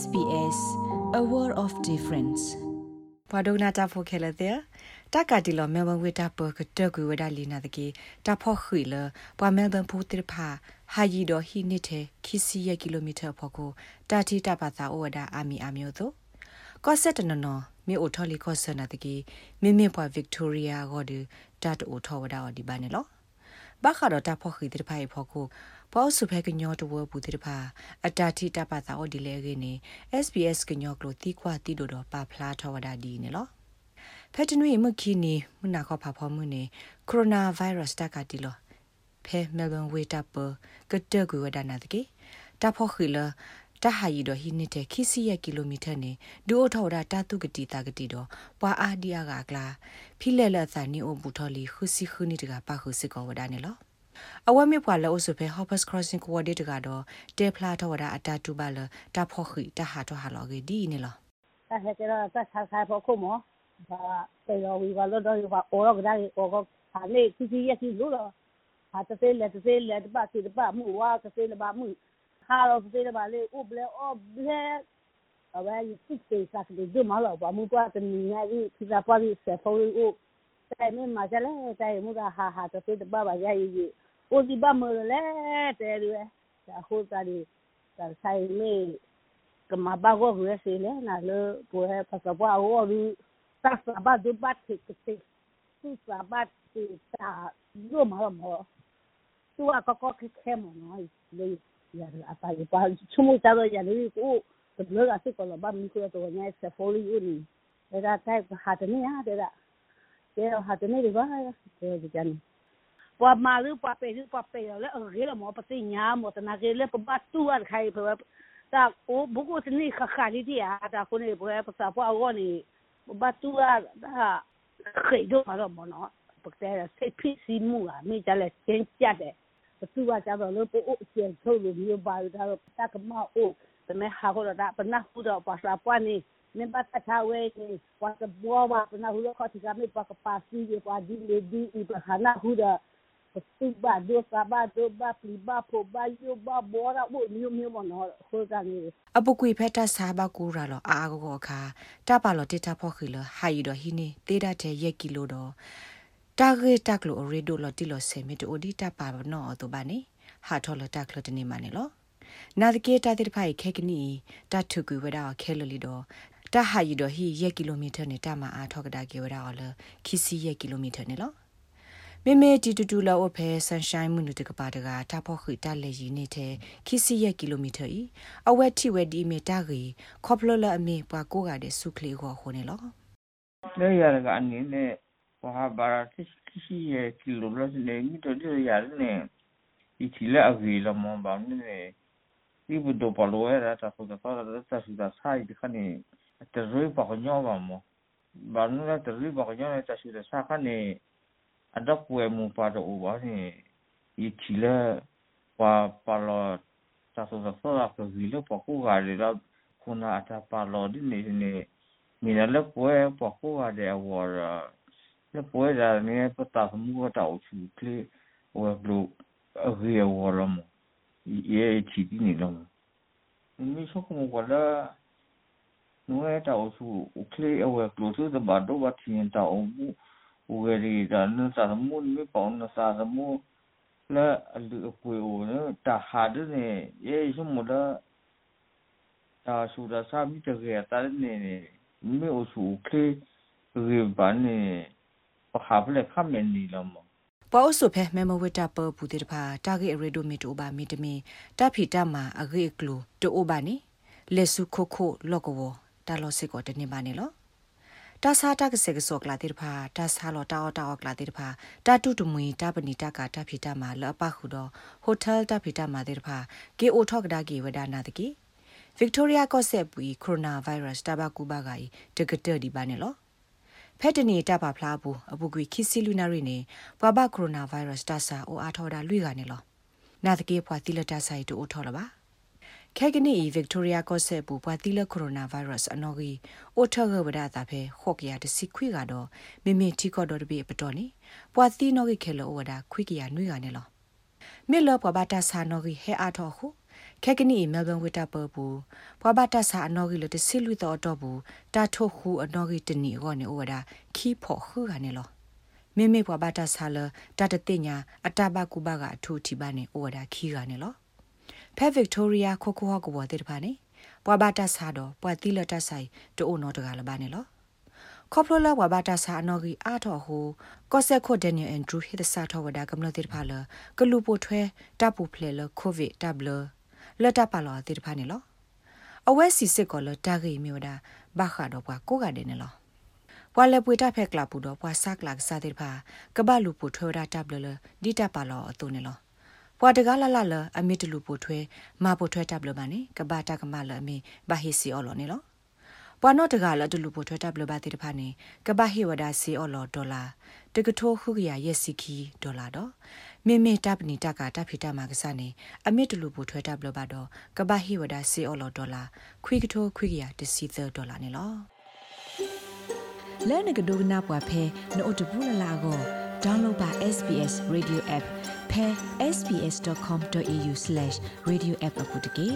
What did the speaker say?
SBS a world of difference ဘာဒုနာတာဖိုခဲလတဲ့တက်ကတီလောမဲဘဝတာပကတကူဝဒလီနာတကေတဖောခွေလပွာမဲဘန်ဖူတိဖာဟာယီဒိုဟီနိတေခီစီယကီလိုမီတာဖို့ကိုတာတီတပါသာဩဝဒအာမီအမျိုးတို့ကောဆက်တနနော်မြေအိုထော်လီကောဆနာတကေမိမိပွာဗစ်တိုးရီယာဂေါ်ဒီတတ်အိုထော်ဝဒဒီပါနေလော ဘာခါတော့တဖောခွေတိဖာဖို့ကိုပေါစုဖဲကညောတဝဘူးတိဖာအတာတိတပတာအော်ဒီလေကနေ SBS ကညောကလိုတီခွာတီဒိုတော့ပါဖလားထဝဒဒီနေလောဖက်တနွေမခီနီမနာခေါဖာဖော်မှုနေကိုရိုနာဗိုင်းရပ်စ်တကတီလောဖဲမဲလဘန်ဝေတာပကတကူဝဒနာတကေတဖောခီလာ တဟာယီတော့ဟိနေတဲ့ခီစီယကီလိုမီတာနေဒူအိုထော်ဒါတတုကတိတာကတိတော့ပွာအာဒီယာကကလာဖိလဲလက်သနီအိုဘူထော်လီခုစီခုနီတကပါခုစစ်ကောဝဒနေလောအဝဲမြပွာလောအဆုဖေ Hoppers Crossing Coordinator ကတော့တေဖလာထဝဒအတာတူပါလတာဖောခိတဟာတော့ဟာလောကေဒီနေလောတာဟဲကရတာဆာဆာဖို့ခုမောဘာတေရောဝီဘာလို့တော့ဘာအော်ရောကဒါရီအော်ကဟာနေစီစီရစီလို့တော့ဟာတသေးလက်တသေးလက်တပတ်စီတပတ်မှုဝါတသေးလက်ပါမှုဟာတော့တသေးလက်ပါလေဥပလေအော်ဘလေအဝဲစစ်တေစားတယ်ဒီမ How of the Bale, Uble, Oble, away you six days after the Dumala, Bamukwa, the Minari, Kizapari, Sefori, Oak. Time my jelly, time Muda, haha, to say the Baba Yayi, Uzi Bamula, everywhere. The whole study, the side me, the Mabago, Resilien, I love, go ahead, Pasaba, or you. That's about the bat to take. Two sabat to start. No more. Two are cocky camel noise, please. Te ta yo ma mo tu a ko ko ke ke mo no le ya a pa pa chumu ta do ya le ko te le ga se ko lo ba mi ko to nya se fo li uni era ta ha te ni ha de da de ha te ni ba de de ya ni ပွာမာလူပွာပေလူပွာပေလေအရေလမောပတိညာမောတနာကေလေပဘတ်တူအခိုင်ပတာအိုဘုကိုစနေခခါလီဒီယာတာခုနေဘွယ်ပစာပွာဝနီဘတ်တူအဒါခေဒိုမာရမောနော်ပကတဲ့စိတ်ဖြစ်စီမှုကမိကြ လဲကျင်းကြတယ်ဘသူကကြတော့လို့ပို့အကျဉ်ထုတ်လို့မျိုးပါတော့တကမအိုတမဲဟာခေါ်တာပနဟုတော့ပါစာပွားနေနေပတ်တာဝဲနေဝတ်ဘောပါပနဟုတော့ခတိကမေပကပါစီဒီပွားဒီလေဒီဤပခနာဟုတော့ ba do sa ba do ba pli ba po ba yo ba bo ra bo mi mi mo no ho ga ni အပုကွေဖက်တာစာဘကူရာလောအာဂောခါတပါလောတေတာဖောခိလဟာယီဒဟီနေတေဒတဲ့ယက်ကီလိုတော့ တာဂေတက်လိုရေဒိုလောတီလောဆေမီတိုဒီတပါနောတော့ဘာနေဟာထောလတက်လတနေမနေလောနာဒကေတာတိဖိုင်ခေကနီတတ်ထုကူဝဒါခဲလလီတော့တဟာယီဒဟီယက်ကီလိုမီတာနေတာမအားထောကဒါကေဝဒါော်လခီစီယက်ကီလိုမီတာနေလောမေမေတီတူတူလောအဖဲဆန်ရှိုင်းမှုနုတကပါတကတာဖို့ခိတလေရီနေတဲ့ခိစီယကီလိုမီတာဤအဝက်တီဝဲဒီမီတာကြီးခေါပလလအမေပွားကိုကတဲ့စုကလေးကိုဟိုနေလောလေရကအနေနဲ့ဘာဘာတိခိစီယကီလိုလနေ မီတိုဒီရနေဒီချီလာအဗီလမန်ဘာနေဒီဘဒိုပလောရတာဖုဒတာတာဆူဒါဆိုင်ဒီခနေတရွေးပါညောပါမောဘာနူလာတရွေးပါညောနေတာဆူဒါဆာခနေ adakwe mu pada uwa ni i chile pa palo ta so so la ko vile pa ko ga le la kuna ata palo di ni ni ni na le pwe pa ko ga de wa le pwe da ni pa ta mu ta u chu kle wa blu a ri wa la mo ye chi di ni lo ni so ko mo wa la no ta u chu u kle wa blu tu da ba do wa tin ta u weri da nu sa mu mi pa nu sa mu la lu ku o ne ta ha de ne ye shi mu da ta su da sa mi de ge ta ne ne mi o su ke ge ba ne pa ha ble kha men ni la mo ပေါဆုဖဲမေမဝတပပူတေတဖာတာဂေရေဒိုမီတိုဘာမီတမီတဖီတမအဂေကလူတိုဘာနီလက်စုခိုခိုလောကဝတာလောစစ်ကိုတနေပါနေလောတာစာတာကစေကစောကလာတိဖာတာစာလောတာအောတာအောကလာတိဖာတာတုတမွေတာပနီတာကာတာဖီတာမာလပခုတော့ဟိုတယ်တာဖီတာမာတိဖာကေအိုထော့ကဒါကေဝဒနာတကီဗစ်တိုးရီယာကော့ဆက်ပူကိုရိုနာဗိုင်းရပ်စ်တဘကူဘာဂိုင်တကတဒီပါနေလော ဖက်တနီတပါဖလားဘူးအပူကွေခီစီလူနာရီနေဘဘကိုရိုနာဗိုင်းရပ်စ်တဆာအိုအားထော်တာလွိကနေလောနာတကေဖွာတိလတာဆိုင်တူအိုထော်လပါခဲကနီဗစ်တိုးရီယာကော့ဆက်ပူပွားတိလကိုရိုနာဗိုင်းရပ်စ်အနော်ကြီးအိုထဂဝဒတာဖဲခော့ကရတစီခွေကတော့မိမိတီကော့တော်တပိပတော်နေပွားတိနော်ကြီးခဲလောဝဒခွေကရနွေကနေလောမေလောပဘာတာဆာနော်ကြီးဟဲအားတော်ဟု ခက်ကနီမဲလ်ဘန်ဝစ်တာပပူဘွာဘတာဆာအနော်ဂီလတဆီလူတော်တော့ဘူးတာထိုခုအနော်ဂီတနီရောနေဩဝဒါခီဖို့ခူကနေလောမေမေဘွာဘတာဆာလတတတိညာအတဘကူဘကအထူတီပါနေဩဝဒါခီကနေလောဖဲဗစ်တိုးရီယာခိုခိုဟောကဘောတေတပါနေဘွာဘတာဆာတော့ဘွာတီလတဆိုင်တိုးနော်တကလပါနေလောခေါပလိုလာဝဘာတာဆာအနော်ဂီအာတော်ဟိုကော့ဆက်ခိုဒန်နီယယ်အန်ဒရူးဟစ်သစာထောဝဒါကမလတိဖာလကလူပိုထွဲတပ်ပူဖလေလကိုဗစ်တပ်လ လတ်တပါလောတိဖာနေလောအဝဲစီစစ်ကောလတာဂီမျိုးဒါဘာခါတော့ပွားကိုကတဲ့နေလောဘွာလေပွေတာဖက်ကလာပူတော့ဘွာဆက်ကလာစာတိဖာကဘလူပိုထွဲဒါတပ်လလဒီတပ်ပါလောအတုနေလောဘွာတကားလာလာလအမီတလူပိုထွဲမပိုထွဲတပ်လပါနေကဘာတာကမလအမီဘာဟီစီအော်လောနေလောပွာနော့တကလဒလူပိုထွဲတပ်လပါတိတဖာနေကပဟိဝဒါစီအော်လောဒေါ်လာတကထိုးခုကရရက်စီခီဒေါ်လာတော့ မေမေတပ်ပနီတကတပ်ဖိတမှာကစားနေအမစ်တလူပိုထွဲတပ်လပါတော့ကပဟိဝဒါစီအော်လောဒေါ်လာခွိကထိုးခွိကရတစီသဒေါ်လာနေလောလဲနကဒိုနာပွားဖဲနို့တဘူးလလာကို download ပါ SBS radio app pe sbs.com.au/radioapp အပုတ်တကေ